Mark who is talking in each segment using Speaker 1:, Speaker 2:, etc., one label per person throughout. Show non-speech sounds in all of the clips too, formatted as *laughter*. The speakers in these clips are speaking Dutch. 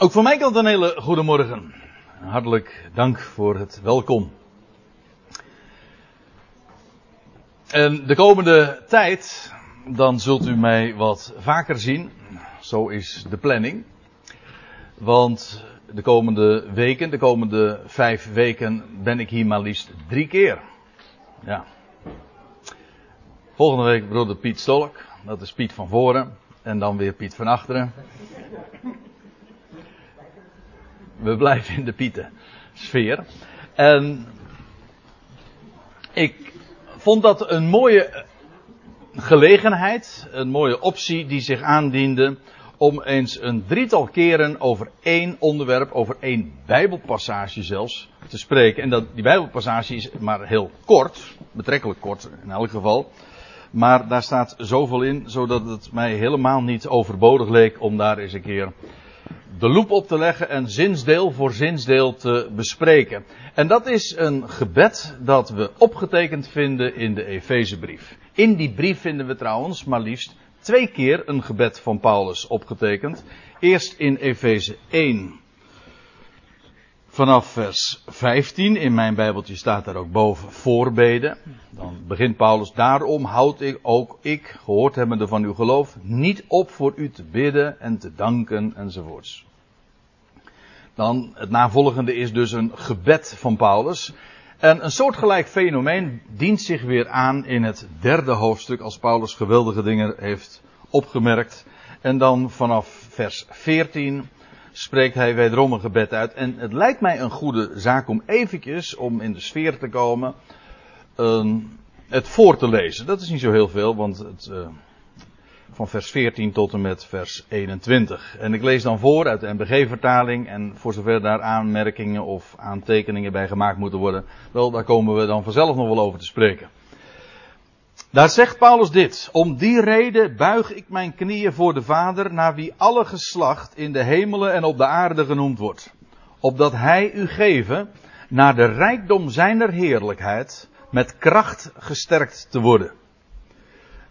Speaker 1: Ook van mijn kant een hele goede morgen. Hartelijk dank voor het welkom. En de komende tijd, dan zult u mij wat vaker zien. Zo is de planning. Want de komende weken, de komende vijf weken, ben ik hier maar liefst drie keer. Ja. Volgende week broeder Piet Stolk. Dat is Piet van voren. En dan weer Piet van achteren. We blijven in de Pieten sfeer. En ik vond dat een mooie gelegenheid, een mooie optie die zich aandiende om eens een drietal keren over één onderwerp, over één Bijbelpassage zelfs, te spreken. En dat, die Bijbelpassage is maar heel kort, betrekkelijk kort in elk geval. Maar daar staat zoveel in, zodat het mij helemaal niet overbodig leek om daar eens een keer de loep op te leggen en zinsdeel voor zinsdeel te bespreken. En dat is een gebed dat we opgetekend vinden in de Efezebrief. In die brief vinden we trouwens maar liefst twee keer een gebed van Paulus opgetekend. Eerst in Efeze 1 vanaf vers 15. In mijn Bijbeltje staat daar ook boven voorbeden. Dan begint Paulus, daarom houd ik ook ik, gehoord hebbende van uw geloof, niet op voor u te bidden en te danken enzovoorts. Dan het navolgende is dus een gebed van Paulus. En een soortgelijk fenomeen dient zich weer aan in het derde hoofdstuk als Paulus geweldige dingen heeft opgemerkt. En dan vanaf vers 14 spreekt hij wederom een gebed uit. En het lijkt mij een goede zaak om eventjes, om in de sfeer te komen, het voor te lezen. Dat is niet zo heel veel, want het, uh, van vers 14 tot en met vers 21. En ik lees dan voor uit de NBG-vertaling en voor zover daar aanmerkingen of aantekeningen bij gemaakt moeten worden, wel, daar komen we dan vanzelf nog wel over te spreken. Daar zegt Paulus dit. Om die reden buig ik mijn knieën voor de Vader, naar wie alle geslacht in de hemelen en op de aarde genoemd wordt. Opdat hij u geven, naar de rijkdom zijner heerlijkheid, met kracht gesterkt te worden.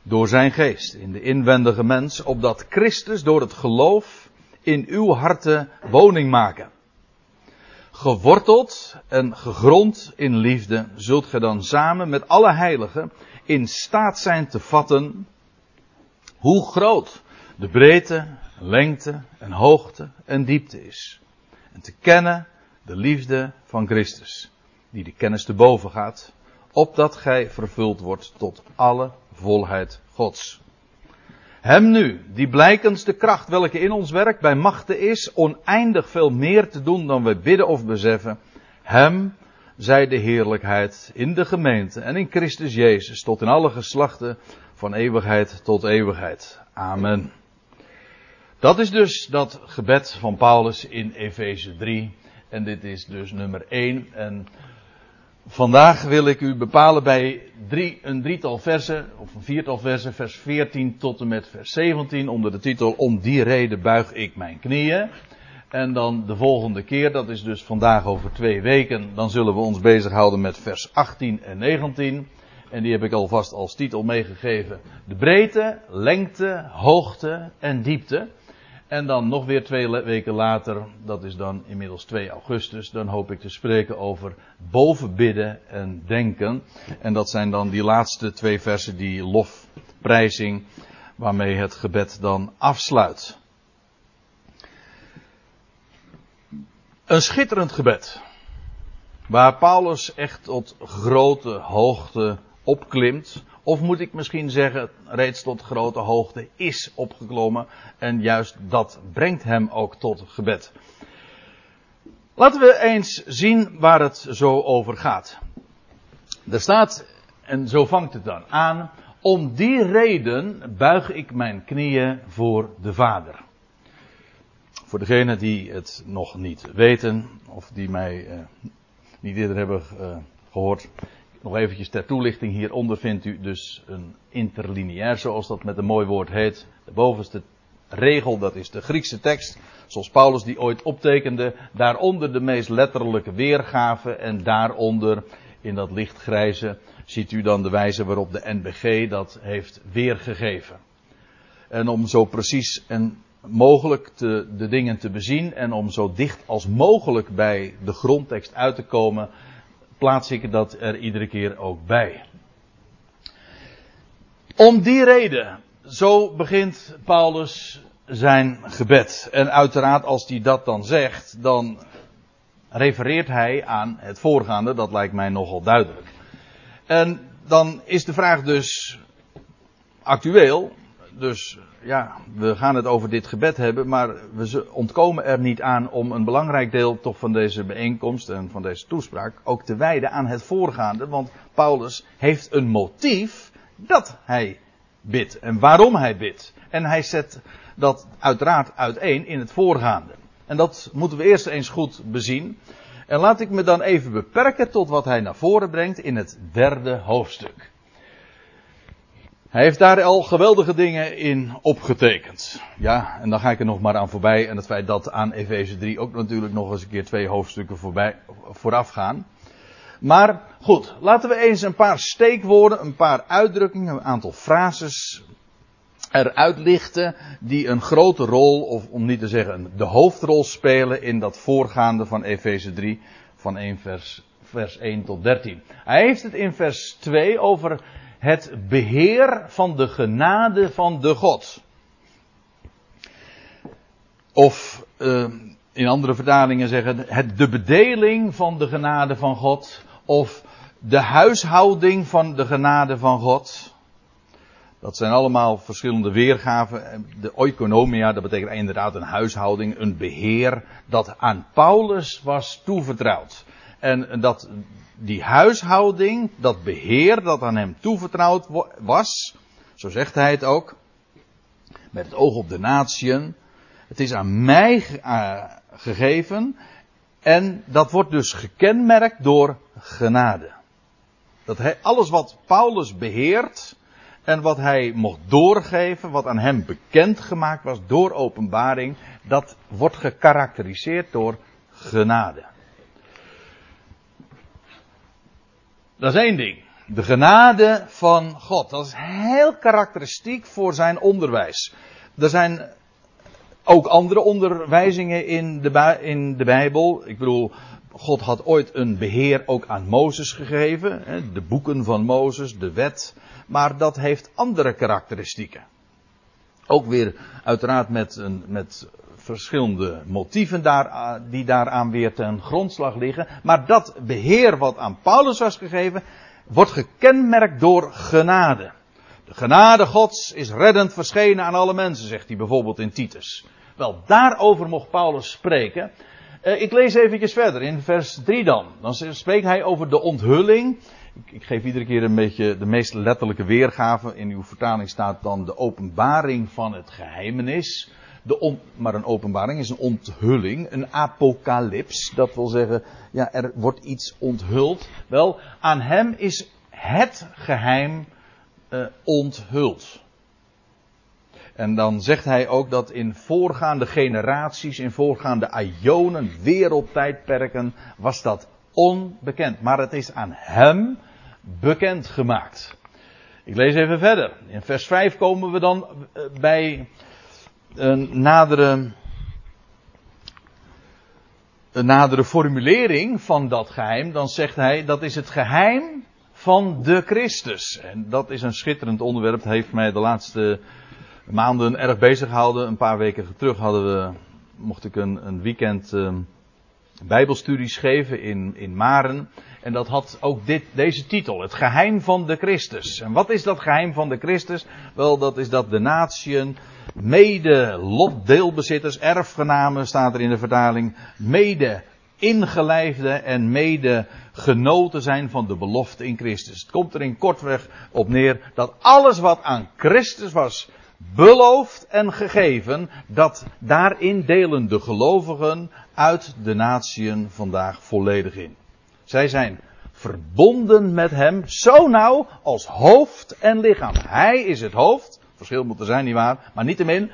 Speaker 1: Door zijn geest in de inwendige mens, opdat Christus door het geloof in uw harten woning maken. Geworteld en gegrond in liefde, zult gij dan samen met alle heiligen in staat zijn te vatten hoe groot de breedte, lengte en hoogte en diepte is. En te kennen de liefde van Christus, die de kennis te boven gaat, opdat gij vervuld wordt tot alle volheid Gods. Hem nu, die blijkens de kracht welke in ons werkt bij machten is, oneindig veel meer te doen dan wij bidden of beseffen, hem zij de heerlijkheid in de gemeente en in Christus Jezus tot in alle geslachten van eeuwigheid tot eeuwigheid. Amen. Dat is dus dat gebed van Paulus in Efeze 3. En dit is dus nummer 1. En vandaag wil ik u bepalen bij een drietal versen, of een viertal versen, vers 14 tot en met vers 17, onder de titel Om die reden buig ik mijn knieën. En dan de volgende keer, dat is dus vandaag over twee weken, dan zullen we ons bezighouden met vers 18 en 19. En die heb ik alvast als titel meegegeven. De breedte, lengte, hoogte en diepte. En dan nog weer twee weken later, dat is dan inmiddels 2 augustus, dan hoop ik te spreken over bovenbidden en denken. En dat zijn dan die laatste twee versen, die lofprijzing, waarmee het gebed dan afsluit. Een schitterend gebed. Waar Paulus echt tot grote hoogte opklimt. Of moet ik misschien zeggen, reeds tot grote hoogte is opgeklommen. En juist dat brengt hem ook tot gebed. Laten we eens zien waar het zo over gaat. Er staat, en zo vangt het dan aan. Om die reden buig ik mijn knieën voor de Vader. Voor degenen die het nog niet weten, of die mij uh, niet eerder hebben uh, gehoord, nog eventjes ter toelichting. Hieronder vindt u dus een interlineair, zoals dat met een mooi woord heet. De bovenste regel, dat is de Griekse tekst, zoals Paulus die ooit optekende. Daaronder de meest letterlijke weergave en daaronder in dat lichtgrijze ziet u dan de wijze waarop de NBG dat heeft weergegeven. En om zo precies en mogelijk de dingen te bezien en om zo dicht als mogelijk bij de grondtekst uit te komen, plaats ik dat er iedere keer ook bij. Om die reden, zo begint Paulus zijn gebed. En uiteraard als hij dat dan zegt, dan refereert hij aan het voorgaande, dat lijkt mij nogal duidelijk. En dan is de vraag dus actueel, dus ja, we gaan het over dit gebed hebben, maar we ontkomen er niet aan om een belangrijk deel toch van deze bijeenkomst en van deze toespraak ook te wijden aan het voorgaande, want Paulus heeft een motief dat hij bidt en waarom hij bidt. En hij zet dat uiteraard uiteen in het voorgaande. En dat moeten we eerst eens goed bezien. En laat ik me dan even beperken tot wat hij naar voren brengt in het derde hoofdstuk. Hij heeft daar al geweldige dingen in opgetekend. Ja, en dan ga ik er nog maar aan voorbij. En het feit dat aan Efeze 3 ook natuurlijk nog eens een keer twee hoofdstukken voorbij, vooraf gaan. Maar goed, laten we eens een paar steekwoorden, een paar uitdrukkingen, een aantal frases eruit lichten die een grote rol, of om niet te zeggen de hoofdrol spelen in dat voorgaande van Efeze 3 van 1 vers, vers 1 tot 13. Hij heeft het in vers 2 over het beheer van de genade van de God. Of uh, in andere vertalingen zeggen het de bedeling van de genade van God. Of de huishouding van de genade van God. Dat zijn allemaal verschillende weergaven. De oikonomia, dat betekent inderdaad een huishouding, een beheer dat aan Paulus was toevertrouwd. En dat die huishouding, dat beheer dat aan hem toevertrouwd was, zo zegt hij het ook, met het oog op de natieën, het is aan mij uh, gegeven en dat wordt dus gekenmerkt door genade. Dat hij, alles wat Paulus beheert en wat hij mocht doorgeven, wat aan hem bekend gemaakt was door openbaring, dat wordt gekarakteriseerd door genade. Dat is één ding. De genade van God. Dat is heel karakteristiek voor zijn onderwijs. Er zijn ook andere onderwijzingen in de, in de Bijbel. Ik bedoel, God had ooit een beheer ook aan Mozes gegeven. De boeken van Mozes, de wet. Maar dat heeft andere karakteristieken. Ook weer uiteraard met, een, met verschillende motieven daar, die daaraan weer ten grondslag liggen. Maar dat beheer wat aan Paulus was gegeven, wordt gekenmerkt door genade. De genade Gods is reddend verschenen aan alle mensen, zegt hij bijvoorbeeld in Titus. Wel, daarover mocht Paulus spreken. Uh, ik lees eventjes verder in vers 3 dan. Dan spreekt hij over de onthulling. Ik, geef iedere keer een beetje de meest letterlijke weergave. In uw vertaling staat dan de openbaring van het geheimenis. De maar een openbaring is een onthulling, een apocalyps. Dat wil zeggen, ja, er wordt iets onthuld. Wel, aan hem is het geheim uh, onthuld. En dan zegt hij ook dat in voorgaande generaties, in voorgaande aionen, wereldtijdperken, was dat onbekend. Maar het is aan hem bekend gemaakt. Ik lees even verder. In vers 5 komen we dan eh, bij een nadere, nadere formulering van dat geheim, dan zegt hij dat is het geheim van de Christus. En dat is een schitterend onderwerp. Het heeft mij de laatste maanden erg bezig gehouden. Een paar weken terug hadden we, mocht ik een, een weekend uh, bijbelstudies geven in, in Maren. En dat had ook dit, deze titel, het geheim van de Christus. En wat is dat geheim van de Christus? Wel, dat is dat de natieën mede lotdeelbezitters, erfgenamen staat er in de vertaling, mede ingelijfde en mede genoten zijn van de belofte in Christus. Het komt er in kortweg op neer dat alles wat aan Christus was beloofd en gegeven, dat daarin delen de gelovigen uit de natieën vandaag volledig in. Zij zijn verbonden met hem zo nauw als hoofd en lichaam. Hij is het hoofd Verschil moet er zijn, nietwaar? Maar niettemin,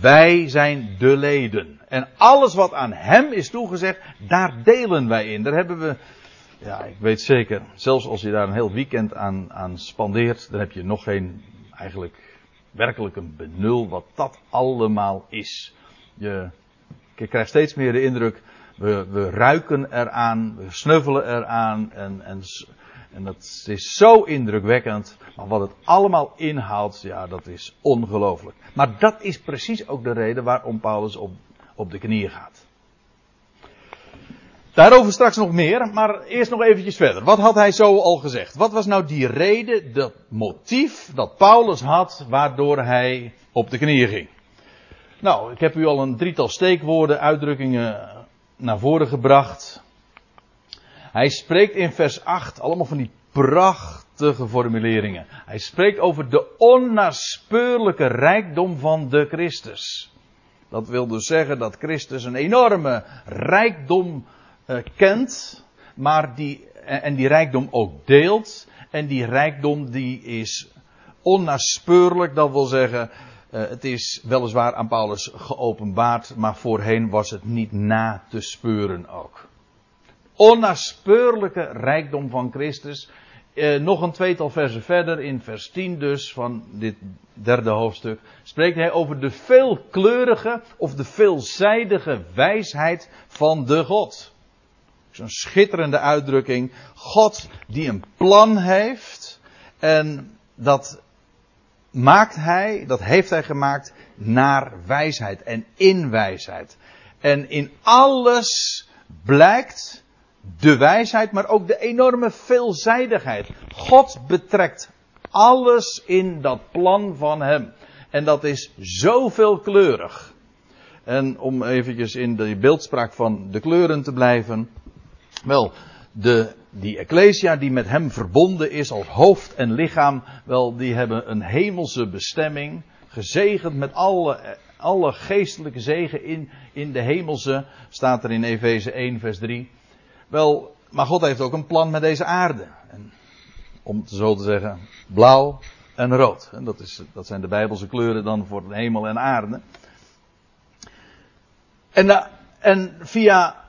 Speaker 1: wij zijn de leden. En alles wat aan hem is toegezegd, daar delen wij in. Daar hebben we, ja, ik weet zeker, zelfs als je daar een heel weekend aan, aan spandeert, dan heb je nog geen, eigenlijk werkelijk een benul wat dat allemaal is. Je, ik krijg steeds meer de indruk, we, ruiken eraan, we snuffelen eraan en, en, en dat is zo indrukwekkend. Maar wat het allemaal inhoudt, ja, dat is ongelooflijk. Maar dat is precies ook de reden waarom Paulus op, op de knieën gaat. Daarover straks nog meer, maar eerst nog eventjes verder. Wat had hij zo al gezegd? Wat was nou die reden, dat motief dat Paulus had waardoor hij op de knieën ging? Nou, ik heb u al een drietal steekwoorden, uitdrukkingen naar voren gebracht. Hij spreekt in vers 8 allemaal van die prachtige formuleringen. Hij spreekt over de onnaspeurlijke rijkdom van de Christus. Dat wil dus zeggen dat Christus een enorme rijkdom uh, kent, maar die, en die rijkdom ook deelt. En die rijkdom die is onnaspeurlijk, dat wil zeggen, het is weliswaar aan Paulus geopenbaard, maar voorheen was het niet na te speuren ook. Onnaspeurlijke rijkdom van Christus. Uh, nog een tweetal versen verder, in vers 10 dus, van dit derde hoofdstuk, spreekt hij over de veelkleurige of de veelzijdige wijsheid van de God. Zo'n schitterende uitdrukking. God die een plan heeft. En dat maakt hij, dat heeft hij gemaakt naar wijsheid en in wijsheid. En in alles blijkt de wijsheid, maar ook de enorme veelzijdigheid. God betrekt alles in dat plan van hem. En dat is zo veelkleurig. En om eventjes in de beeldspraak van de kleuren te blijven. Wel, de, die Ecclesia die met hem verbonden is als hoofd en lichaam, wel, die hebben een hemelse bestemming, gezegend met alle, alle geestelijke zegen in, in de hemelse, staat er in Efeze 1 vers 3. Wel, maar God heeft ook een plan met deze aarde. En, om het zo te zeggen, blauw en rood. En dat, is, dat zijn de Bijbelse kleuren dan voor hemel en aarde. En, en via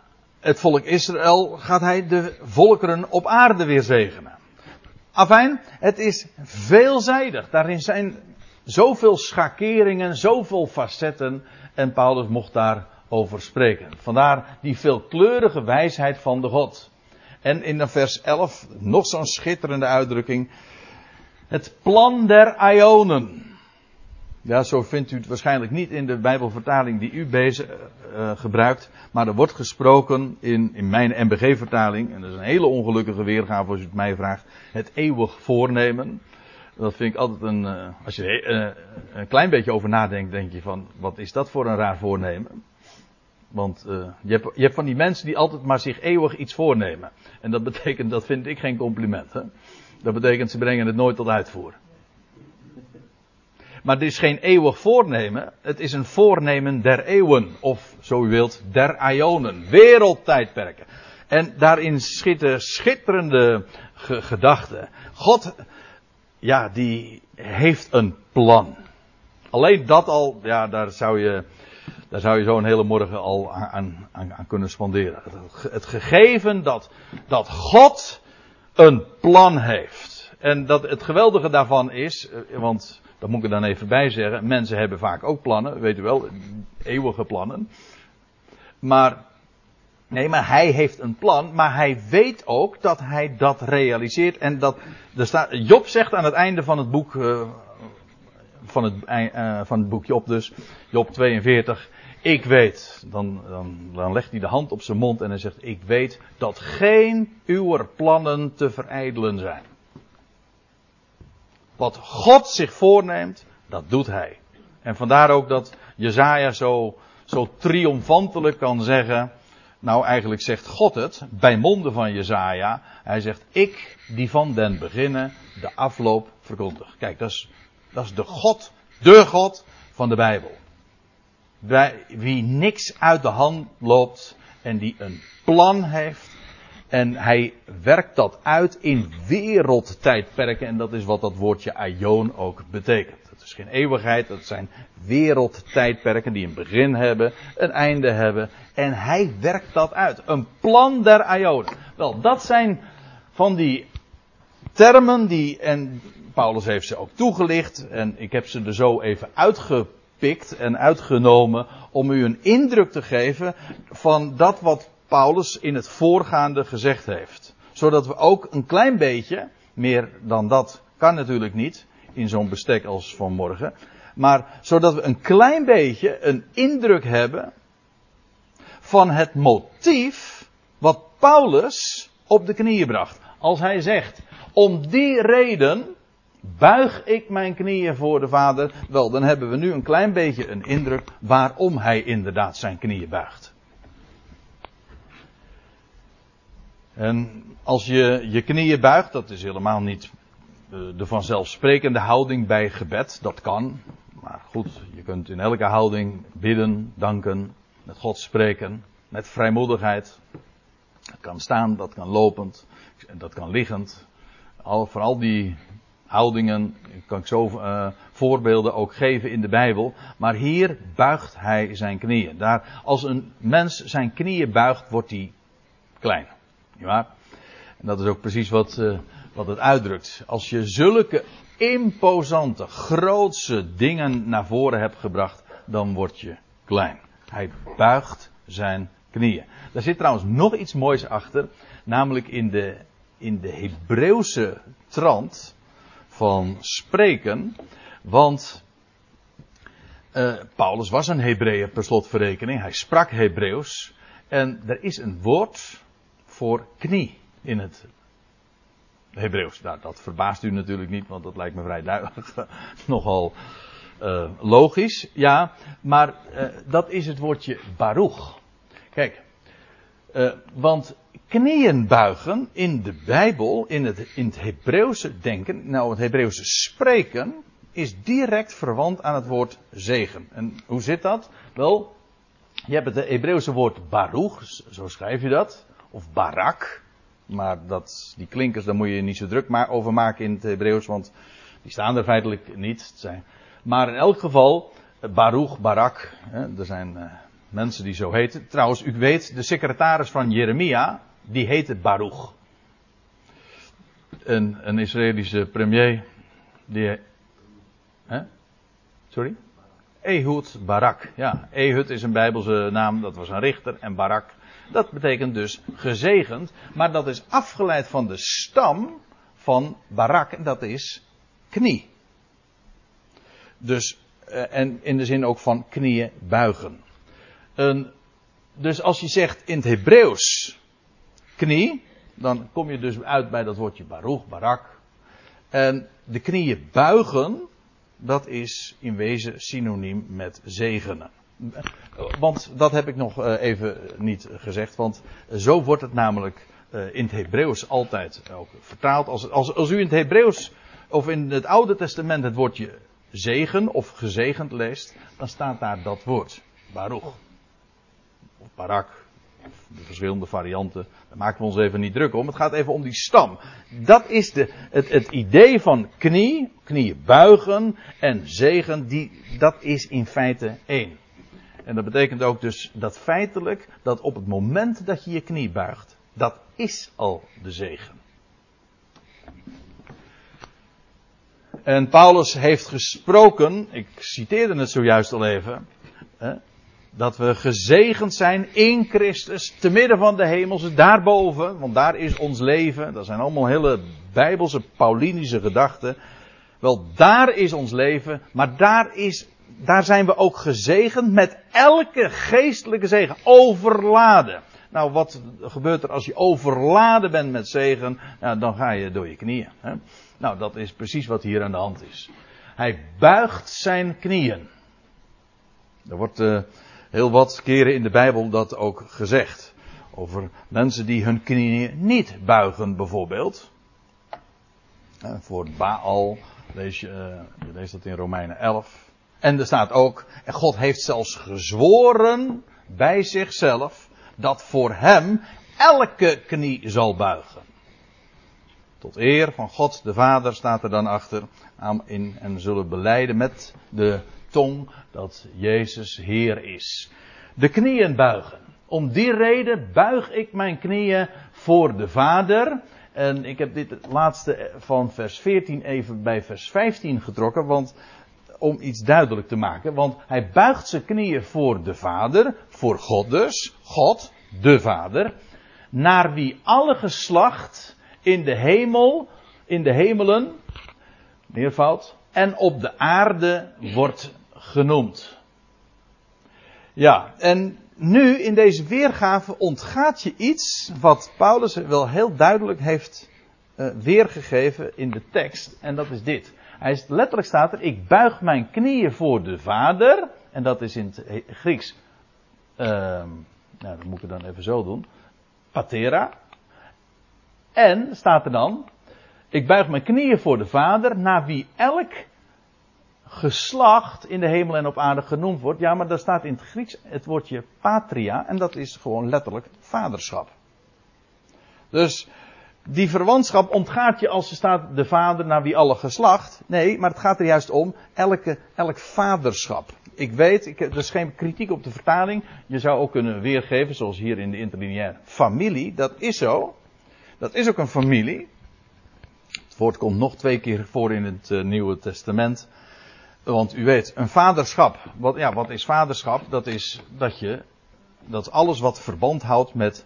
Speaker 1: het volk Israël gaat hij de volkeren op aarde weer zegenen. Afijn, het is veelzijdig. Daarin zijn zoveel schakeringen, zoveel facetten. En Paulus mocht daarover spreken. Vandaar die veelkleurige wijsheid van de God. En in vers 11 nog zo'n schitterende uitdrukking. Het plan der Ionen. Ja, zo vindt u het waarschijnlijk niet in de Bijbelvertaling die u bezig, uh, gebruikt. Maar er wordt gesproken in, in mijn MBG-vertaling. En dat is een hele ongelukkige weergave als u het mij vraagt. Het eeuwig voornemen. Dat vind ik altijd een. Uh, als je een klein beetje over nadenkt, denk je van. Wat is dat voor een raar voornemen? Want je, hebt, je hebt van die mensen die altijd maar zich eeuwig iets voornemen. En dat betekent, dat vind ik geen compliment. Hè? Dat betekent, ze brengen het nooit tot uitvoer. Maar het is geen eeuwig voornemen. Het is een voornemen der eeuwen. Of, zo u wilt, der ionen. Wereldtijdperken. En daarin schieten schitterende gedachten. God, ja, die heeft een plan. Alleen dat al, ja, daar zou je, daar zou je zo een hele morgen al aan, aan, kunnen spanderen. Het gegeven dat, dat God een plan heeft. En dat het geweldige daarvan is, eh, want dat moet ik er dan even bij zeggen. Mensen hebben vaak ook plannen, weet u wel, eeuwige plannen. Maar, nee, maar hij heeft een plan, maar hij weet ook dat hij dat realiseert. En dat, er staat, Job zegt aan het einde van het boek, uh, van, het, uh, van het boek Job dus, Job 42, ik weet, dan, dan, dan legt hij de hand op zijn mond en hij zegt, ik weet dat geen uw plannen te verijdelen zijn. Wat God zich voorneemt, dat doet hij. En vandaar ook dat Jezaja zo, zo triomfantelijk kan zeggen. Nou, eigenlijk zegt God het bij monden van Jezaja. Hij zegt: Ik die van den beginnen de afloop verkondig. Kijk, dat is, dat is de God, de God van de Bijbel. Bij wie niks uit de hand loopt en die een plan heeft en hij werkt dat uit in wereldtijdperken. En dat is wat dat woordje aion ook betekent. Het is geen eeuwigheid, dat zijn wereldtijdperken die een begin hebben, een einde hebben. En hij werkt dat uit. Een plan der Ionen. Wel, dat zijn van die termen die, en Paulus heeft ze ook toegelicht en ik heb ze er zo even uitgepikt en uitgenomen om u een indruk te geven van dat wat Paulus in het voorgaande gezegd heeft. Zodat we ook een klein beetje, meer dan dat kan natuurlijk niet in zo'n bestek als van morgen, maar zodat we een klein beetje een indruk hebben van het motief wat Paulus op de knieën bracht. Als hij zegt, om die reden buig ik mijn knieën voor de Vader, wel, dan hebben we nu een klein beetje een indruk waarom hij inderdaad zijn knieën buigt. En als je je knieën buigt, dat is helemaal niet de vanzelfsprekende houding bij gebed, dat kan. Maar goed, je kunt in elke houding bidden, danken, met God spreken, met vrijmoedigheid. Dat kan staan, dat kan lopend, dat kan liggend. Al, voor al die houdingen kan ik zo uh, voorbeelden ook geven in de Bijbel. Maar hier buigt hij zijn knieën. Daar, als een mens zijn knieën buigt, wordt hij klein. Waar? En dat is ook precies wat, uh, wat het uitdrukt. Als je zulke imposante, grootse dingen naar voren hebt gebracht, dan word je klein. Hij buigt zijn knieën. Daar zit trouwens nog iets moois achter, namelijk in de, in de Hebreeuwse trant van spreken. Want uh, Paulus was een Hebreeër per slotverrekening, hij sprak Hebreeuws. En er is een woord voor knie in het Hebreeuws. Nou, dat verbaast u natuurlijk niet, want dat lijkt me vrij duidelijk. *laughs* Nogal uh, logisch, ja. Maar uh, dat is het woordje baruch. Kijk, uh, want knieën buigen in de Bijbel, in het, in het Hebreeuwse denken, nou het Hebreeuwse spreken, is direct verwant aan het woord zegen. En hoe zit dat? Wel, je hebt het Hebreeuwse woord baruch, zo schrijf je dat, of barak. Maar dat, die klinkers, daar moet je niet zo druk maar over maken in het Hebreeuws, want die staan er feitelijk niet. Maar in elk geval, Baruch, Barak, hè, er zijn uh, mensen die zo heten. Trouwens, u weet, de secretaris van Jeremia, die heette Baruch. Een, een Israëlische premier, die. Hè? Sorry? Ehud Barak. Ja, Ehud is een Bijbelse naam, dat was een richter. En Barak dat betekent dus gezegend, maar dat is afgeleid van de stam van barak, en dat is knie. Dus, eh, en in de zin ook van knieën buigen. Dus als je zegt in het Hebreeuws knie, dan kom je dus uit bij dat woordje baruch, barak. En de knieën buigen, dat is in wezen synoniem met zegenen. Want dat heb ik nog eh, even niet gezegd. Want zo wordt het namelijk eh, in het Hebreeuws altijd ook vertaald. Als, als, als u in het Hebreeuws of in het Oude Testament het woordje zegen of gezegend leest, dan staat daar dat woord. Baruch. Of barak. De verschillende varianten. Daar maken we ons even niet druk om. Het gaat even om die stam. Dat is de, het, het idee van knie, knieën buigen en zegen. Die, dat is in feite één. En dat betekent ook dus dat feitelijk, dat op het moment dat je je knie buigt, dat is al de zegen. En Paulus heeft gesproken, ik citeerde het zojuist al even, hè, dat we gezegend zijn in Christus, te midden van de hemelse, daarboven, want daar is ons leven. Dat zijn allemaal hele bijbelse, Paulinische gedachten. Wel, daar is ons leven, maar daar is daar zijn we ook gezegend met elke geestelijke zegen. Overladen. Nou, wat gebeurt er als je overladen bent met zegen? Nou, dan ga je door je knieën. Hè? Nou, dat is precies wat hier aan de hand is. Hij buigt zijn knieën. Er wordt uh, heel wat keren in de Bijbel dat ook gezegd. Over mensen die hun knieën niet buigen, bijvoorbeeld. Voor Baal lees je, uh, je leest dat in Romeinen 11. En er staat ook, God heeft zelfs gezworen bij zichzelf dat voor hem elke knie zal buigen. Tot eer van God de Vader staat er dan achter in, en zullen beleiden met de tong dat Jezus Heer is. De knieën buigen. Om die reden buig ik mijn knieën voor de Vader. En ik heb dit laatste van vers 14 even bij vers 15 getrokken, want om iets duidelijk te maken. Want hij buigt zijn knieën voor de Vader, voor God dus, God, de Vader, naar wie alle geslacht in de hemel, in de hemelen, meervoud, en op de aarde wordt genoemd. Ja, en nu in deze weergave ontgaat je iets wat Paulus wel heel duidelijk heeft uh, weergegeven in de tekst. En dat is dit. Hij is, letterlijk staat er, ik buig mijn knieën voor de Vader. En dat is in het Grieks, uh, nou dat moet ik dan even zo doen, patera. En staat er dan, ik buig mijn knieën voor de Vader, naar wie elk geslacht in de hemel en op aarde genoemd wordt. Ja, maar daar staat in het Grieks het woordje patria en dat is gewoon letterlijk vaderschap. Dus die verwantschap ontgaat je als er staat de vader naar wie alle geslacht. Nee, maar het gaat er juist om elke, elk vaderschap. Ik weet, ik, er is geen kritiek op de vertaling. Je zou ook kunnen weergeven, zoals hier in de interlineair, familie. Dat is zo. Dat is ook een familie. Het woord komt nog twee keer voor in het uh, Nieuwe Testament. Want u weet, een vaderschap. Wat, ja, wat is vaderschap? Dat is dat je. Dat alles wat verband houdt met.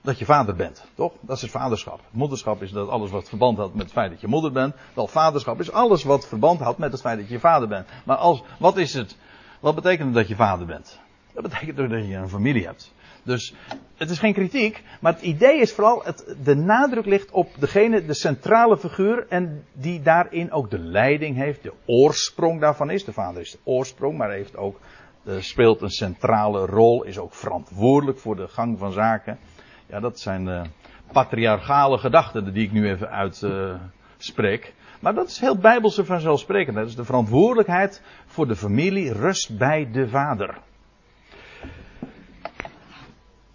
Speaker 1: Dat je vader bent, toch? Dat is het vaderschap. Moederschap is dat alles wat verband houdt met het feit dat je moeder bent. Wel, vaderschap is alles wat verband houdt met het feit dat je vader bent. Maar als, wat is het? Wat betekent dat je vader bent? Dat betekent dat je een familie hebt. Dus het is geen kritiek, maar het idee is vooral, het, de nadruk ligt op degene, de centrale figuur, en die daarin ook de leiding heeft, de oorsprong daarvan is. De vader is de oorsprong, maar heeft ook, uh, speelt een centrale rol, is ook verantwoordelijk voor de gang van zaken. Ja, dat zijn uh, patriarchale gedachten die ik nu even uitspreek. Maar dat is heel bijbelse vanzelfsprekend. Dat is de verantwoordelijkheid voor de familie rust bij de vader.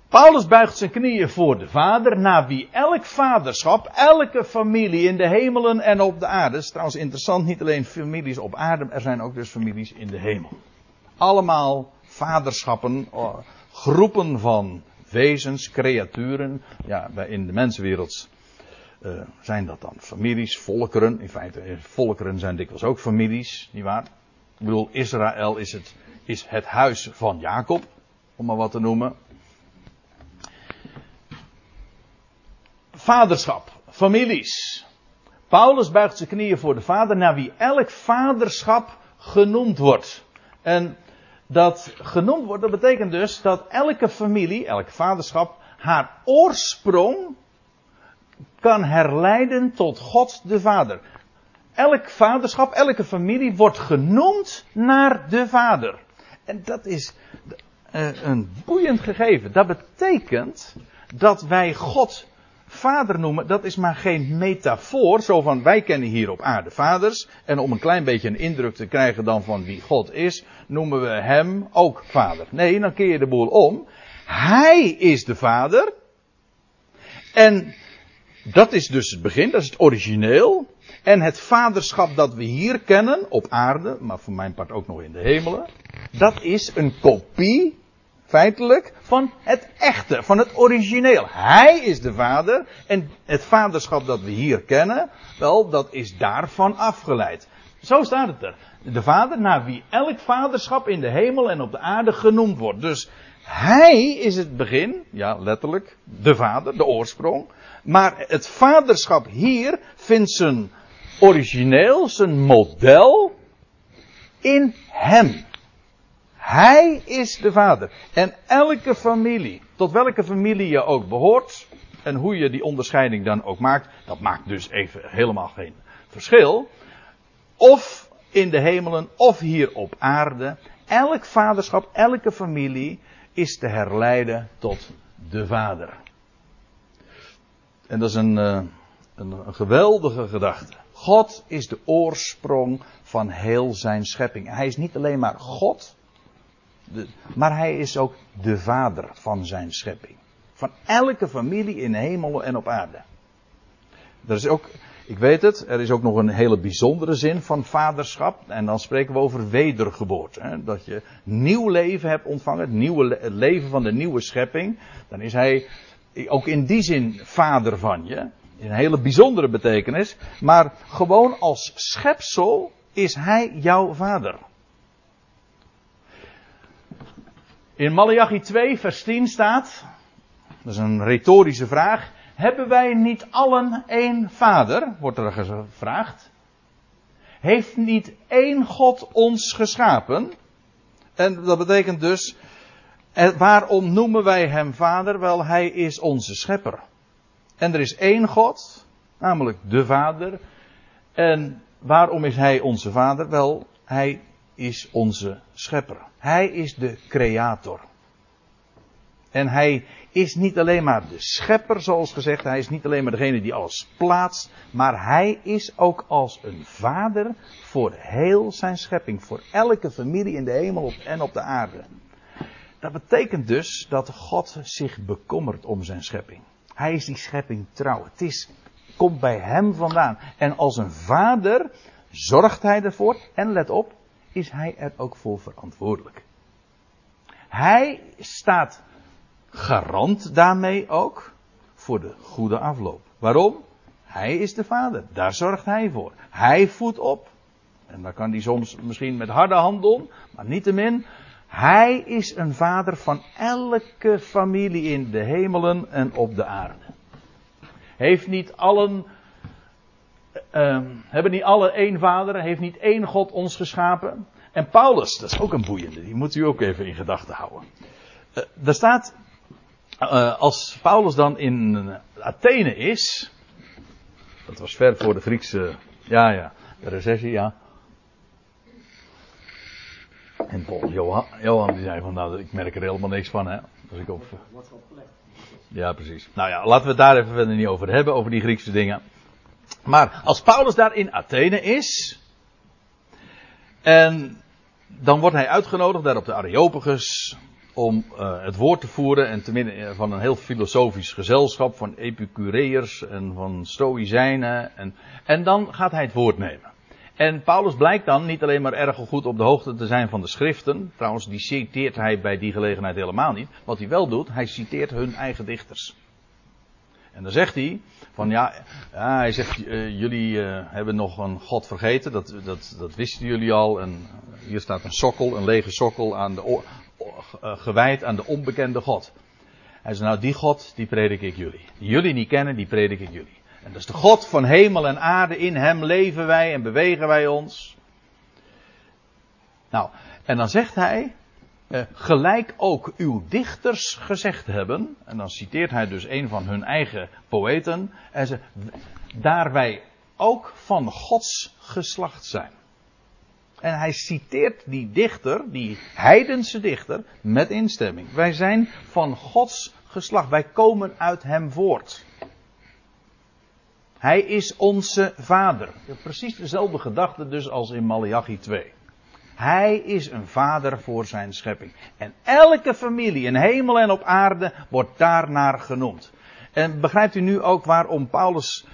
Speaker 1: Paulus buigt zijn knieën voor de Vader, naar wie elk vaderschap, elke familie in de hemelen en op de aarde. Het is trouwens interessant, niet alleen families op aarde, er zijn ook dus families in de hemel. Allemaal vaderschappen, oh, groepen van wezens, creaturen. Ja, in de mensenwereld uh, zijn dat dan families, volkeren. In feite, eh, volkeren zijn dikwijls ook families, nietwaar? Ik bedoel, Israël is het, is het huis van Jacob, om maar wat te noemen. vaderschap, families. Paulus buigt zijn knieën voor de vader, naar wie elk vaderschap genoemd wordt. En dat genoemd wordt, dat betekent dus dat elke familie, elk vaderschap, haar oorsprong kan herleiden tot God de Vader. Elk vaderschap, elke familie wordt genoemd naar de Vader. En dat is uh, een boeiend gegeven. Dat betekent dat wij God vader noemen, dat is maar geen metafoor. Zo van wij kennen hier op aarde vaders. En om een klein beetje een indruk te krijgen dan van wie God is, noemen we hem ook vader. Nee, dan keer je de boel om. Hij is de vader. En dat is dus het begin, dat is het origineel. En het vaderschap dat we hier kennen op aarde, maar voor mijn part ook nog in de hemelen, dat is een kopie feitelijk van het echte, van het origineel. Hij is de vader en het vaderschap dat we hier kennen, wel, dat is daarvan afgeleid. Zo staat het er. De vader naar wie elk vaderschap in de hemel en op de aarde genoemd wordt. Dus hij is het begin, ja letterlijk, de vader, de oorsprong. Maar het vaderschap hier vindt zijn origineel, zijn model in hem. Hij is de vader. En elke familie, tot welke familie je ook behoort, en hoe je die onderscheiding dan ook maakt, dat maakt dus even helemaal geen verschil. Of in de hemelen, of hier op aarde. Elk vaderschap, elke familie is te herleiden tot de vader. En dat is een, eh, een, een geweldige gedachte. God is de oorsprong van heel zijn schepping. Hij is niet alleen maar God, maar hij is ook de vader van zijn schepping. Van elke familie in hemel en op aarde. Er is ook, ik weet het, er is ook nog een hele bijzondere zin van vaderschap. En dan spreken we over wedergeboorte. Hè? Dat je nieuw leven hebt ontvangen, het, nieuwe, leven van de nieuwe schepping. Dan is hij ook in die zin vader van je. een hele bijzondere betekenis. Maar gewoon als schepsel is hij jouw vader. In Malachi 2, vers 10 staat, dat is een retorische vraag, hebben wij niet allen één vader? Wordt er gevraagd. Heeft niet één God ons geschapen? En dat betekent dus, waarom noemen wij hem vader? Wel, hij is onze schepper. En er is één God, namelijk de Vader. En waarom is Hij onze Vader? Wel, Hij is onze Schepper. Hij is de Creator. En Hij is niet alleen maar de Schepper, zoals gezegd. Hij is niet alleen maar degene die alles plaatst. Maar Hij is ook als een Vader voor heel zijn schepping. Voor elke familie in de hemel en op de aarde. Dat betekent dus dat God zich bekommert om zijn schepping. Hij is die schepping trouw. Het is, komt bij hem vandaan. En als een vader zorgt hij ervoor. En let op, is hij er ook voor verantwoordelijk. Hij staat garant daarmee ook voor de goede afloop. Waarom? Hij is de vader. Daar zorgt hij voor. Hij voedt op. En dat kan hij soms misschien met harde hand doen. Maar niettemin, hij is een vader van elke familie in de hemelen en op de aarde. Heeft niet allen, uh, hebben niet alle één vader, heeft niet één God ons geschapen? En Paulus, dat is ook een boeiende, die moet u ook even in gedachten houden. Uh, daar staat, uh, als Paulus dan in Athene is, dat was ver voor de Griekse, ja ja, de recessie, ja. En Paul, Johan, Johan die zei van, nou, ik merk er helemaal niks van, hè. Als ik op... Ja, precies. Nou ja, laten we het daar even verder niet over hebben, over die Griekse dingen. Maar als Paulus daar in Athene is, en dan wordt hij uitgenodigd daar op de Areopagus om uh, het woord te voeren en te midden van een heel filosofisch gezelschap van Epicureërs en van Stoïcijnen en, en dan gaat hij het woord nemen. En Paulus blijkt dan niet alleen maar erg goed op de hoogte te zijn van de schriften. Trouwens, die citeert hij bij die gelegenheid helemaal niet. Wat hij wel doet, hij citeert hun eigen dichters. En dan zegt hij, van ja, hij zegt, uh, jullie uh, hebben nog een God vergeten, dat, dat, dat wisten jullie al. En hier staat een sokkel, een lege sokkel, aan de, uh, gewijd aan de onbekende God. Hij zegt, nou die God, die predik ik jullie. Die jullie niet kennen, die predik ik jullie. En dat is de God van hemel en aarde. In hem leven wij en bewegen wij ons. Nou, en dan zegt hij, eh, gelijk ook uw dichters gezegd hebben, en dan citeert hij dus een van hun eigen poëten, en ze, daar wij ook van Gods geslacht zijn. En hij citeert die dichter, die heidense dichter, met instemming. Wij zijn van Gods geslacht, wij komen uit hem voort. Hij is onze vader. Precies dezelfde gedachte dus als in Malachi 2. Hij is een vader voor zijn schepping. En elke familie in hemel en op aarde wordt daarnaar genoemd. En begrijpt u nu ook waarom Paulus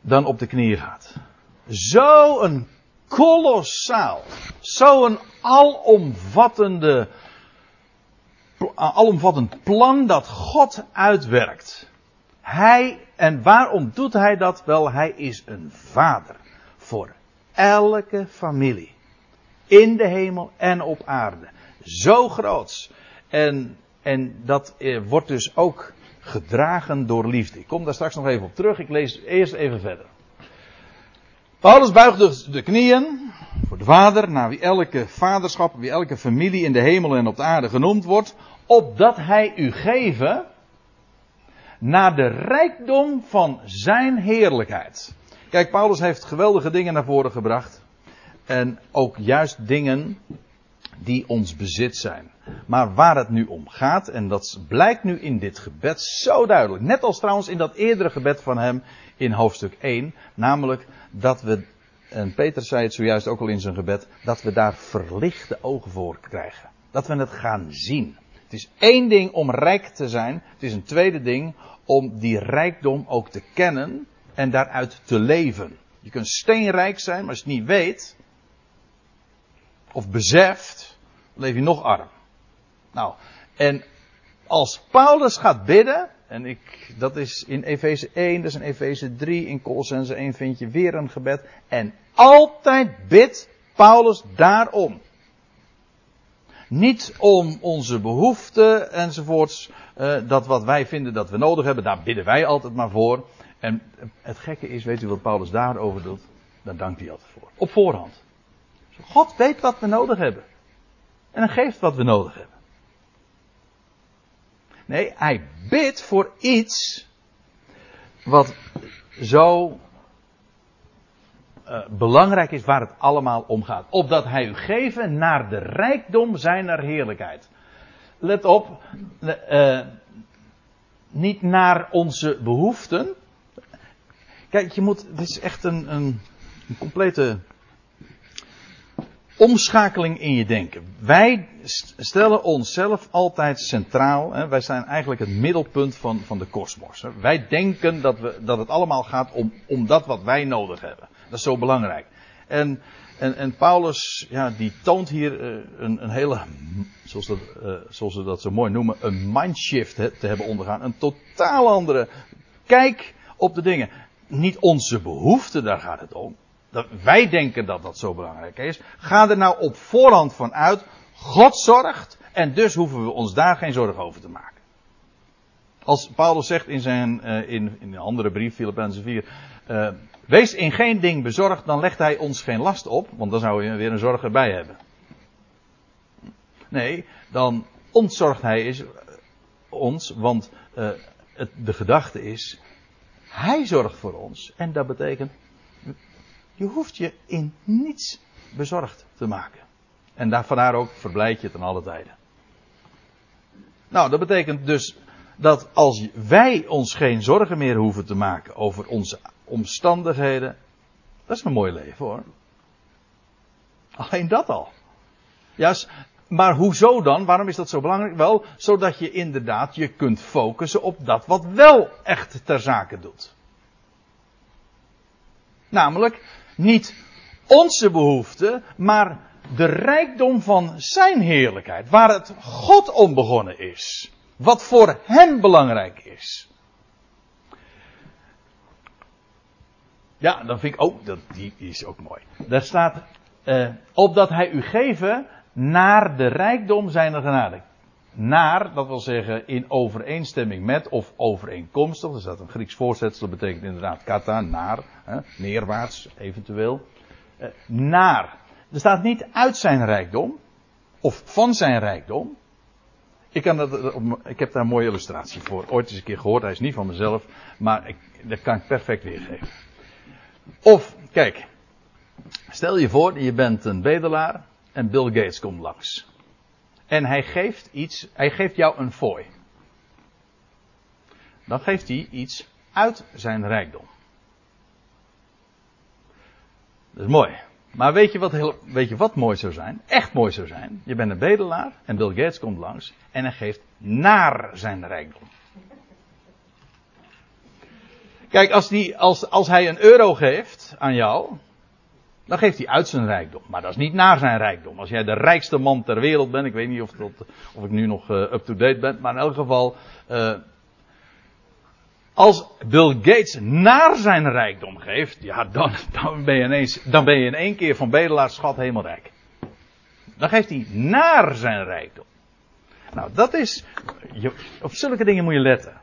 Speaker 1: dan op de knieën gaat? Zo'n kolossaal, zo'n alomvattende, alomvattend plan dat God uitwerkt. Hij, en waarom doet hij dat? Wel, hij is een vader voor elke familie. In de hemel en op aarde. Zo groots. En, en dat eh, wordt dus ook gedragen door liefde. Ik kom daar straks nog even op terug. Ik lees eerst even verder. Paulus buigt dus de knieën voor de vader, naar wie elke vaderschap, wie elke familie in de hemel en op de aarde genoemd wordt, opdat hij u geven naar de rijkdom van zijn heerlijkheid. Kijk, Paulus heeft geweldige dingen naar voren gebracht. En ook juist dingen die ons bezit zijn. Maar waar het nu om gaat, en dat blijkt nu in dit gebed zo duidelijk. Net als trouwens in dat eerdere gebed van hem in hoofdstuk 1. Namelijk dat we, en Peter zei het zojuist ook al in zijn gebed, dat we daar verlichte ogen voor krijgen. Dat we het gaan zien. Het is één ding om rijk te zijn. Het is een tweede ding om die rijkdom ook te kennen en daaruit te leven. Je kunt steenrijk zijn, maar als je het niet weet of beseft, leef je nog arm. Nou, en als Paulus gaat bidden, En ik, dat is in Efeze 1, dat is in Efeze 3, in Colossense 1 vind je weer een gebed. En altijd bidt Paulus daarom. Niet om onze behoeften enzovoorts, uh, dat wat wij vinden dat we nodig hebben, daar bidden wij altijd maar voor. En het gekke is, weet u wat Paulus daarover doet? Daar dankt hij altijd voor. Op voorhand. God weet wat we nodig hebben. En hij geeft wat we nodig hebben. Nee, hij bidt voor iets wat zo uh, belangrijk is waar het allemaal om gaat. Opdat hij u geven naar de rijkdom zijner heerlijkheid. Let op, uh, niet naar onze behoeften. Kijk, je moet, dit is echt een, een, een complete omschakeling in je denken. Wij stellen onszelf altijd centraal. Hè? Wij zijn eigenlijk het middelpunt van, van de kosmos. Wij denken dat, we, dat het allemaal gaat om, om dat wat wij nodig hebben. Dat is zo belangrijk. En, en, en Paulus, ja, die toont hier uh, een, een hele, zoals, dat, uh, zoals ze dat zo mooi noemen, een mindshift te hebben ondergaan. Een totaal andere kijk op de dingen. Niet onze behoeften, daar gaat het om. Dat wij denken dat dat zo belangrijk is. Ga er nou op voorhand van uit. God zorgt. En dus hoeven we ons daar geen zorgen over te maken. Als Paulus zegt in zijn, uh, in, in een andere brief, Filippenzen 4. Uh, wees in geen ding bezorgd, dan legt hij ons geen last op. Want dan zou je weer een zorg erbij hebben. Nee, dan ontzorgt hij is, ons. Want de gedachte is. Hij zorgt voor ons. En dat betekent je hoeft je in niets bezorgd te maken. En daar, vandaar ook verblijd je ten alle tijden. Nou, dat betekent dus dat als wij ons geen zorgen meer hoeven te maken over onze omstandigheden. Dat is een mooi leven hoor. Alleen dat al. Ja, maar hoezo dan? Waarom is dat zo belangrijk? Wel, zodat je inderdaad je kunt focussen op dat wat wel echt ter zake doet. Namelijk niet onze behoeften, maar de rijkdom van zijn heerlijkheid. Waar het God om begonnen is. Wat voor hem belangrijk is. Ja, dan vind ik ook, dat, die is ook mooi. Daar staat, uh, opdat hij u geven naar de rijkdom zijner genade. Naar, dat wil zeggen in overeenstemming met of overeenkomstig. Er staat een Grieks voorzetsel, dat betekent inderdaad kata, naar, hè, neerwaarts eventueel. Uh, naar. Er staat niet uit zijn rijkdom, of van zijn rijkdom. Ik, kan dat, ik heb daar een mooie illustratie voor. Ooit eens een keer gehoord, hij is niet van mezelf, maar ik, dat kan ik perfect weergeven. Of, kijk, stel je voor, je bent een bedelaar en Bill Gates komt langs. En hij geeft iets, hij geeft jou een fooi. Dan geeft hij iets uit zijn rijkdom. Dat is mooi. Maar weet je, wat heel, weet je wat mooi zou zijn? Echt mooi zou zijn. Je bent een bedelaar en Bill Gates komt langs en hij geeft naar zijn rijkdom. Kijk, als, die, als, als hij een euro geeft aan jou, dan geeft hij uit zijn rijkdom. Maar dat is niet naar zijn rijkdom. Als jij de rijkste man ter wereld bent, ik weet niet of, dat, of ik nu nog uh, up-to-date ben, maar in elk geval, uh, als Bill Gates naar zijn rijkdom geeft, ja, dan, dan, ben je ineens, dan ben je in één keer van bedelaarschat helemaal rijk. Dan geeft hij naar zijn rijkdom. Nou, dat is, je, op zulke dingen moet je letten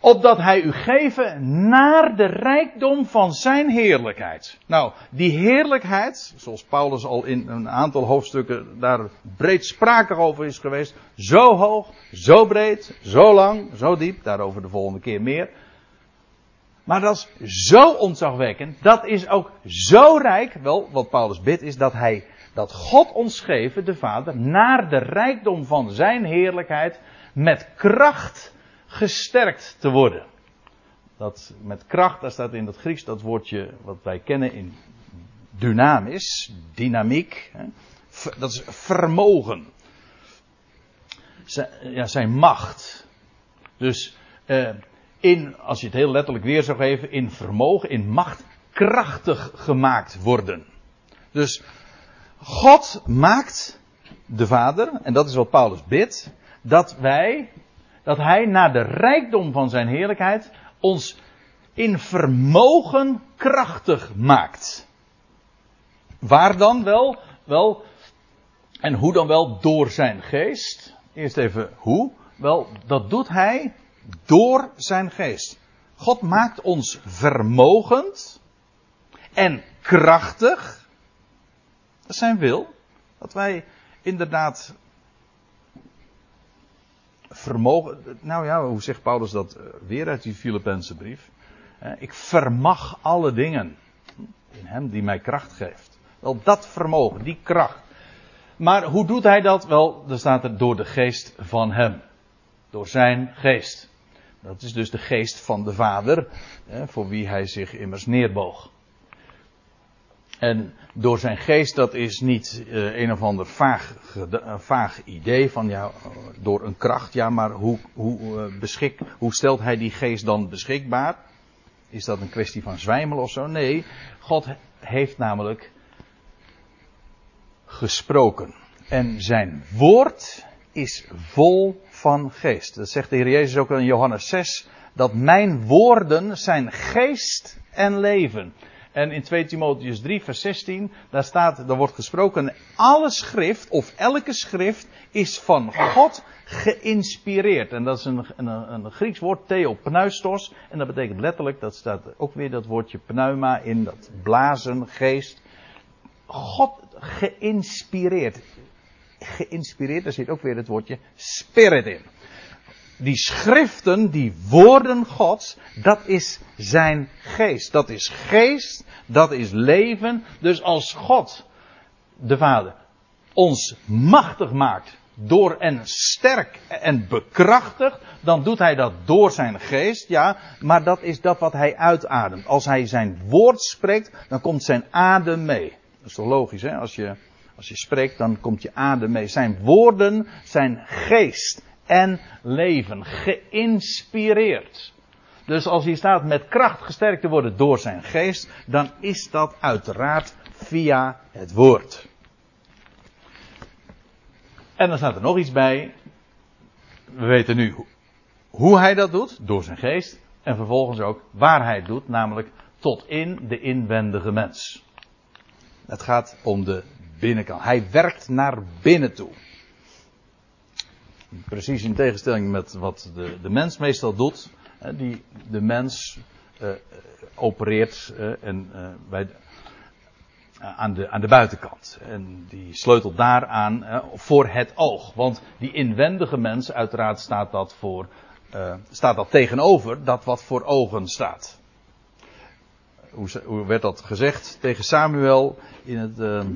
Speaker 1: opdat hij u geven naar de rijkdom van zijn heerlijkheid. Nou, die heerlijkheid, zoals Paulus al in een aantal hoofdstukken daar breed sprake over is geweest, zo hoog, zo breed, zo lang, zo diep, daarover de volgende keer meer. Maar dat is zo ontzagwekkend, dat is ook zo rijk, wel, wat Paulus bidt is dat hij, dat God ons geven, de Vader, naar de rijkdom van zijn heerlijkheid, met kracht gesterkt te worden. Dat met kracht, daar staat in het Grieks dat woordje wat wij kennen in dynamis, dynamiek. Hè, dat is vermogen. Ja, zijn macht. Dus eh, in, als je het heel letterlijk weer zou geven, in vermogen, in macht, krachtig gemaakt worden. Dus God maakt de Vader, en dat is wat Paulus bidt, dat wij dat hij naar de rijkdom van zijn heerlijkheid ons in vermogen krachtig maakt. Waar dan wel? Wel, en hoe dan wel? Door zijn geest. Eerst even hoe? Wel, dat doet hij door zijn geest. God maakt ons vermogend en krachtig. Dat is zijn wil. Dat wij inderdaad vermogen. Nou ja, hoe zegt Paulus dat eh, weer uit die Filippense brief? Ik vermag alle dingen in hem die mij kracht geeft. Wel, dat vermogen, die kracht. Maar hoe doet hij dat? Wel, dan staat er door de geest van hem. Door zijn geest. Dat is dus de geest van de Vader, voor wie hij zich immers neerboog. En door zijn geest, dat is niet uh, een of ander vaag, vaag, idee van ja, door een kracht, ja, maar hoe, hoe, beschik, hoe stelt hij die geest dan beschikbaar? Is dat een kwestie van zwijmel of zo? Nee, God heeft namelijk gesproken. En zijn woord is vol van geest. Dat zegt de Heer Jezus ook in Johannes 6. Dat mijn woorden zijn geest en leven. En in 2 Timotheus 3, vers 16, daar staat, daar wordt gesproken, alle schrift of elke schrift is van God geïnspireerd. En dat is een, een, een Grieks woord, theopneustos. En dat betekent letterlijk, dat staat ook weer dat woordje pneuma in, dat blazen, geest. God geïnspireerd. Geïnspireerd, daar zit ook weer het woordje spirit in die schriften, die woorden Gods, dat is zijn geest. Dat is geest, dat is leven. Dus als God, de Vader, ons machtig maakt door en sterk en bekrachtigt, dan doet hij dat door zijn geest, ja, maar dat is dat wat hij uitademt. Als hij zijn woord spreekt, dan komt zijn adem mee. Dat is toch logisch, hè? Als je, als je spreekt, dan komt je adem mee. Zijn woorden, zijn geest en leven. Geïnspireerd. Dus als hij staat met kracht gesterkt te worden door zijn geest, dan is dat uiteraard via het woord. En dan staat er nog iets bij. We weten nu hoe hij dat doet, door zijn geest. En vervolgens ook waar hij het doet, namelijk tot in de inwendige mens. Het gaat om de binnenkant. Hij werkt naar binnen toe. Precies in tegenstelling met wat de, de mens meestal doet. Die, de mens uh, opereert uh, en, bij, aan, de, aan de buitenkant. En die sleutelt daaraan voor het oog. Want die inwendige mens, uiteraard staat dat, voor, staat dat tegenover dat wat voor ogen staat. Hoe, hoe werd dat gezegd tegen Samuel in, het,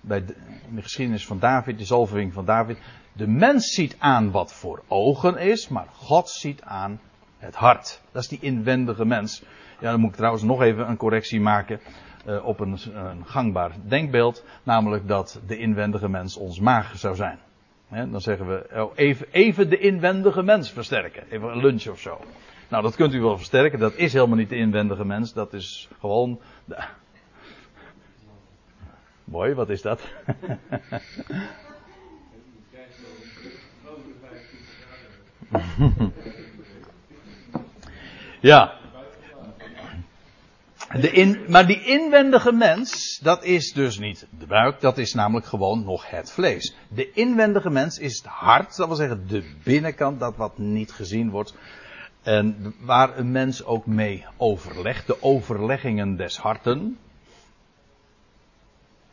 Speaker 1: bij de, in de geschiedenis van David, de zalvering van David? De mens ziet aan wat voor ogen is, maar God ziet aan het hart. Dat is die inwendige mens. Ja, dan moet ik trouwens nog even een correctie maken uh, op een, een, gangbaar denkbeeld. Namelijk dat de inwendige mens ons maag zou zijn. dan zeggen we oh, even, even de inwendige mens versterken. Even een lunch of zo. Nou, dat kunt u wel versterken. Dat is helemaal niet de inwendige mens. Dat is gewoon. De... Mooi, wat is dat? ja. De in, maar die inwendige mens, dat is dus niet de buik, dat is namelijk gewoon nog het vlees. De inwendige mens is het hart, dat wil zeggen de binnenkant, dat wat niet gezien wordt. En waar een mens ook mee overlegt, de overleggingen des harten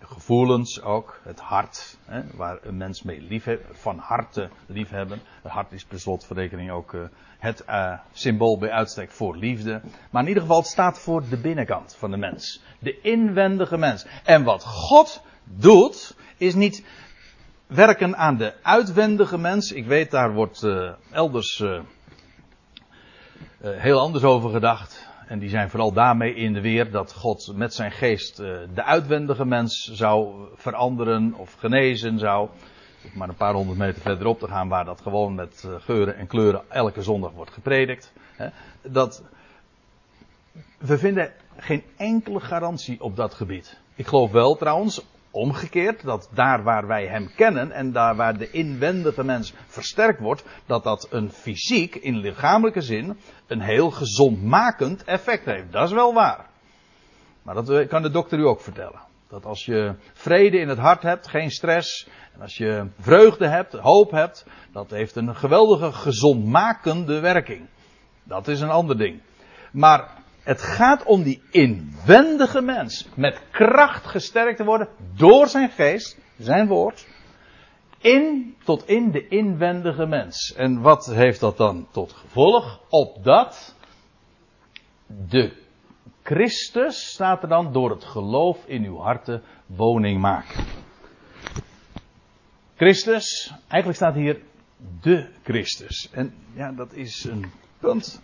Speaker 1: gevoelens ook, het hart, hè, waar een mens mee lief van harte liefhebben. Het hart is per slotverrekening ook uh, het uh, symbool bij uitstek voor liefde. Maar in ieder geval, het staat voor de binnenkant van de mens. De inwendige mens. En wat God doet, is niet werken aan de uitwendige mens. Ik weet, daar wordt uh, elders heel anders over gedacht. En die zijn vooral daarmee in de weer dat God met zijn geest uh, de uitwendige mens zou veranderen of genezen zou. Maar een paar honderd meter verderop te gaan waar dat gewoon met uh, geuren en kleuren elke zondag wordt gepredikt. Dat, we vinden geen enkele garantie op dat gebied. Ik geloof wel trouwens, omgekeerd, dat daar waar wij hem kennen en daar waar de inwendige mens versterkt wordt, dat dat een fysiek, in lichamelijke zin, een heel gezondmakend effect heeft. Dat is wel waar. Maar dat eh, kan de dokter u ook vertellen. Dat als je vrede in het hart hebt, geen stress, en als je vreugde hebt, hoop hebt, dat heeft een geweldige gezondmakende werking. Dat is een ander ding. Maar het gaat om die inwendige mens. Met kracht gesterkt te worden door zijn geest, zijn woord. In, tot in de inwendige mens. En wat heeft dat dan tot gevolg? Opdat de Christus, staat er dan, door het geloof in uw harten woning maken. Christus, eigenlijk staat hier de Christus. En ja, dat is een punt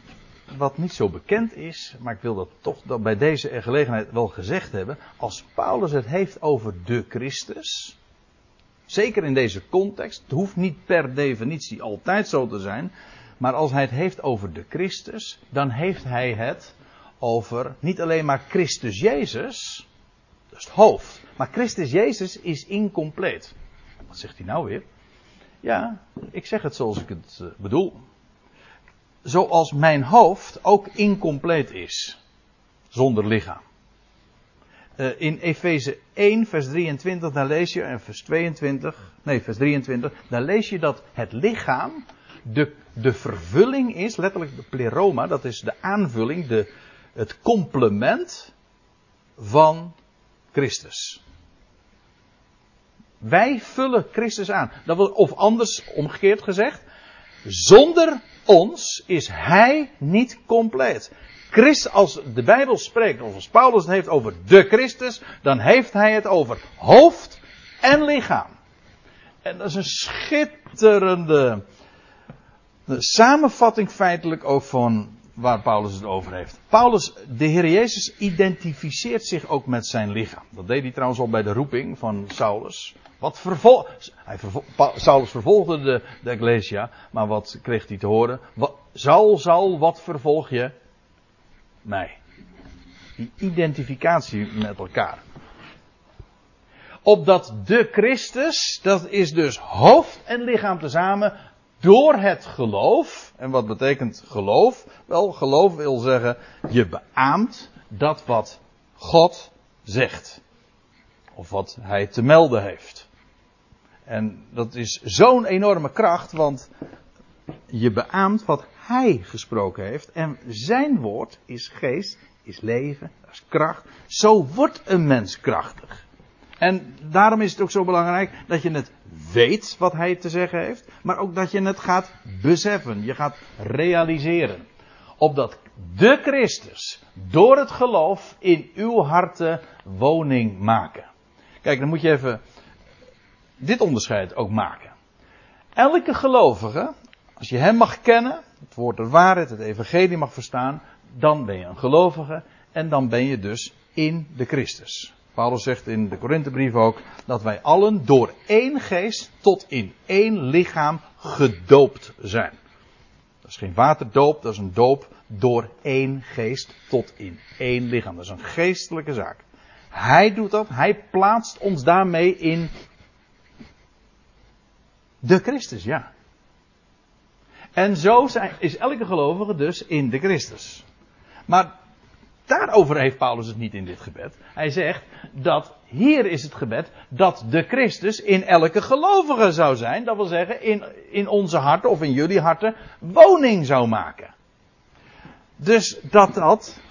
Speaker 1: wat niet zo bekend is, maar ik wil dat toch bij deze gelegenheid wel gezegd hebben. Als Paulus het heeft over de Christus, zeker in deze context, het hoeft niet per definitie altijd zo te zijn, maar als hij het heeft over de Christus, dan heeft hij het over niet alleen maar Christus Jezus, dat is het hoofd, maar Christus Jezus is incompleet. Wat zegt hij nou weer? Ja, ik zeg het zoals ik het eh, bedoel zoals mijn hoofd ook incompleet is. Zonder lichaam. Uh, in Efeze 1, vers 23, daar lees je, en vers 22, nee, vers 23, daar lees je dat het lichaam de, de vervulling is, letterlijk de pleroma, dat is de aanvulling, de, het complement van Christus. Wij vullen Christus aan. Dat wil, of anders omgekeerd gezegd, zonder ons is hij niet compleet. Christ, als de Bijbel spreekt, of als Paulus het heeft over de Christus, dan heeft hij het over hoofd en lichaam. En dat is een schitterende samenvatting feitelijk ook van waar Paulus het over heeft. Paulus, de Heer Jezus, identificeert zich ook met zijn lichaam. Dat deed hij trouwens al bij de roeping van Saulus. Wat vervol hij Saulus vervolgde de, de Ecclesia, maar wat kreeg hij te horen? Saul, Saul, wat vervolg je? Mij. Die identificatie met elkaar. Opdat de Christus, dat is dus hoofd en lichaam tezamen, door het geloof. En wat betekent geloof? Wel, geloof wil zeggen, je beaamt dat wat God zegt. Of wat hij te melden heeft. En dat is zo'n enorme kracht, want je beaamt wat hij gesproken heeft. En zijn woord is geest, is leven, is kracht. Zo wordt een mens krachtig. En daarom is het ook zo belangrijk dat je het weet wat hij te zeggen heeft, maar ook dat je het gaat beseffen, je gaat realiseren. Opdat de Christus door het geloof in uw harten woning maken. Kijk, dan moet je even dit onderscheid ook maken. Elke gelovige, als je hem mag kennen, het woord der waarheid, het evangelie mag verstaan, dan ben je een gelovige en dan ben je dus in de Christus. Paulus zegt in de Korinthebrief ook dat wij allen door één geest tot in één lichaam gedoopt zijn. Dat is geen waterdoop, dat is een doop door één geest tot in één lichaam. Dat is een geestelijke zaak. Hij doet dat, hij plaatst ons daarmee in de Christus, ja. En zo zijn, is elke gelovige dus in de Christus. Maar daarover heeft Paulus het niet in dit gebed. Hij zegt dat hier is het gebed dat de Christus in elke gelovige zou zijn. Dat wil zeggen in, in onze harten of in jullie harten woning zou maken. Dus dat dat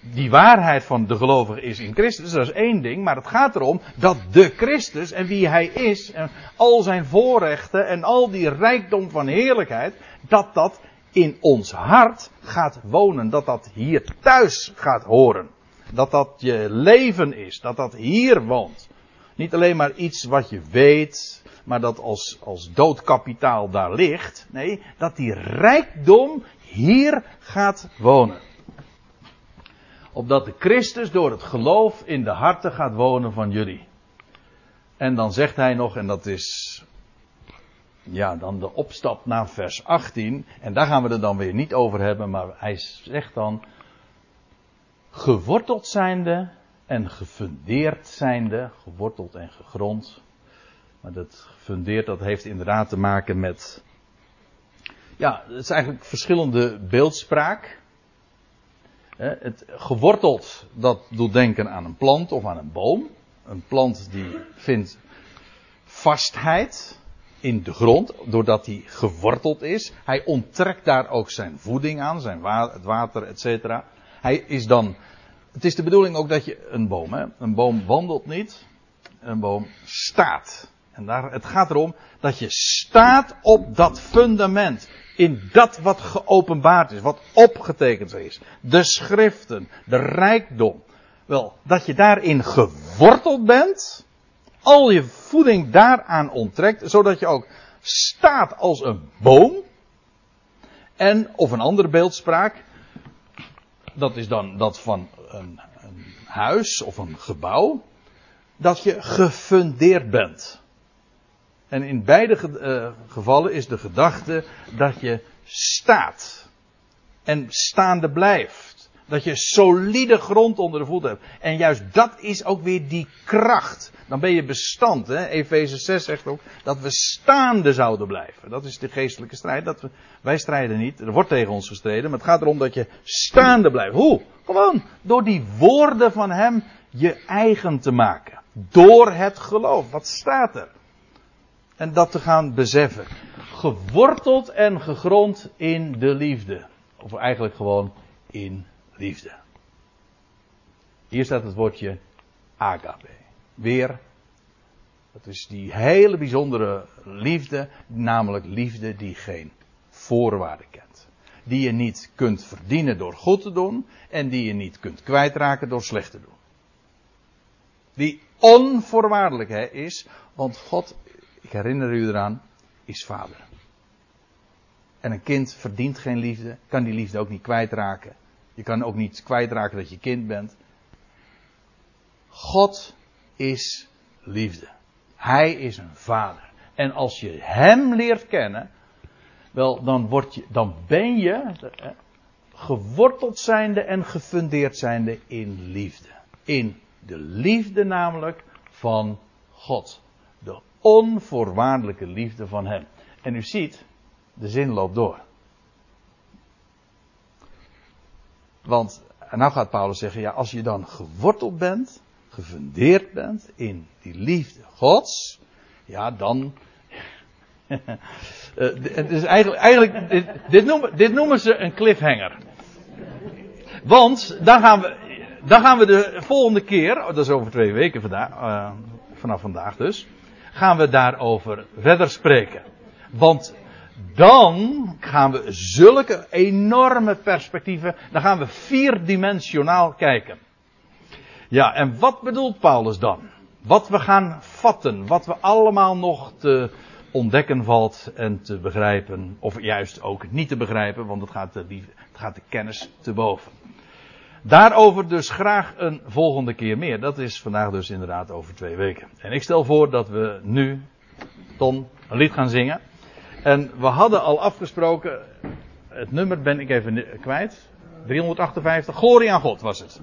Speaker 1: die waarheid van de gelovige is in Christus, dat is één ding, maar het gaat erom dat de Christus en wie hij is, en al zijn voorrechten en al die rijkdom van heerlijkheid, dat dat in ons hart gaat wonen, dat dat hier thuis gaat horen. Dat dat je leven is, dat dat hier woont. Niet alleen maar iets wat je weet, maar dat als, als doodkapitaal daar ligt. Nee, dat die rijkdom hier gaat wonen opdat de Christus door het geloof in de harten gaat wonen van jullie. En dan zegt hij nog, en dat is ja, dan de opstap naar vers 18. En daar gaan we het dan weer niet over hebben, maar hij zegt dan, geworteld zijnde en gefundeerd zijnde, geworteld en gegrond. Maar dat gefundeerd, dat heeft inderdaad te maken met. Ja, het is eigenlijk verschillende beeldspraak. Het geworteld, dat doet denken aan een plant of aan een boom. Een plant die vindt vastheid in de grond, doordat hij geworteld is. Hij onttrekt daar ook zijn voeding aan, zijn het water, etc. Hij is dan. Het is de bedoeling ook dat je een boom, hè, een boom wandelt niet, een boom staat. En daar, het gaat erom dat je staat op dat fundament. In dat wat geopenbaard is, wat opgetekend is. De schriften, de rijkdom. Wel, dat je daarin geworteld bent al je voeding daaraan onttrekt, zodat je ook staat als een boom. En, of een andere beeldspraak, dat is dan dat van een, een huis of een gebouw, dat je gefundeerd bent. En in beide uh, gevallen is de gedachte dat je staat. En staande blijft. Dat je solide grond onder de voet hebt. En juist dat is ook weer die kracht. Dan ben je bestand. Hè? Efeze 6 zegt ook dat we staande zouden blijven. Dat is de geestelijke strijd. Dat we, wij strijden niet. Er wordt tegen ons gestreden. Maar het gaat erom dat je staande blijft. Hoe? Gewoon door die woorden van hem je eigen te maken. Door het geloof. Wat staat er? En dat te gaan beseffen. Geworteld en gegrond in de liefde. Of eigenlijk gewoon in liefde. Hier staat het woordje agape. Weer, dat is die hele bijzondere liefde, namelijk liefde die geen voorwaarden kent. Die je niet kunt verdienen door goed te doen en die je niet kunt kwijtraken door slecht te doen. Die onvoorwaardelijk is, want God, ik herinner u eraan, is vader. En een kind verdient geen liefde, kan die liefde ook niet kwijtraken. Je kan ook niet kwijtraken dat je kind bent. God is liefde. Hij is een vader. En als je hem leert kennen, wel, dan, word je, dan ben je eh, geworteld zijnde en gefundeerd zijnde in liefde. In de liefde namelijk van God. De onvoorwaardelijke liefde van hem. En u ziet, de zin loopt door. Want en nou gaat Paulus zeggen, ja, als je dan geworteld bent, gefundeerd bent in die liefde Gods, ja, dan. *laughs* Eh, het is eigenlijk, eigenlijk dit, noemen, dit noemen ze een cliffhanger. Want dan gaan we, dan gaan we de volgende keer, dat is over twee weken vandaag, uh, vanaf vandaag dus, gaan we daarover verder spreken. Want dan gaan we zulke enorme perspectieven, dan gaan we vierdimensionaal kijken. Ja, en wat bedoelt Paulus dan? Wat we gaan vatten, wat we allemaal nog te ontdekken valt en te begrijpen, of juist ook niet te begrijpen, want het gaat de, het gaat de kennis te boven. Daarover dus graag een volgende keer meer. Dat is vandaag dus inderdaad over twee weken. En ik stel voor dat we nu, Ton, een lied gaan zingen. En we hadden al afgesproken, het nummer ben ik even kwijt. 358, Glorie aan God was het.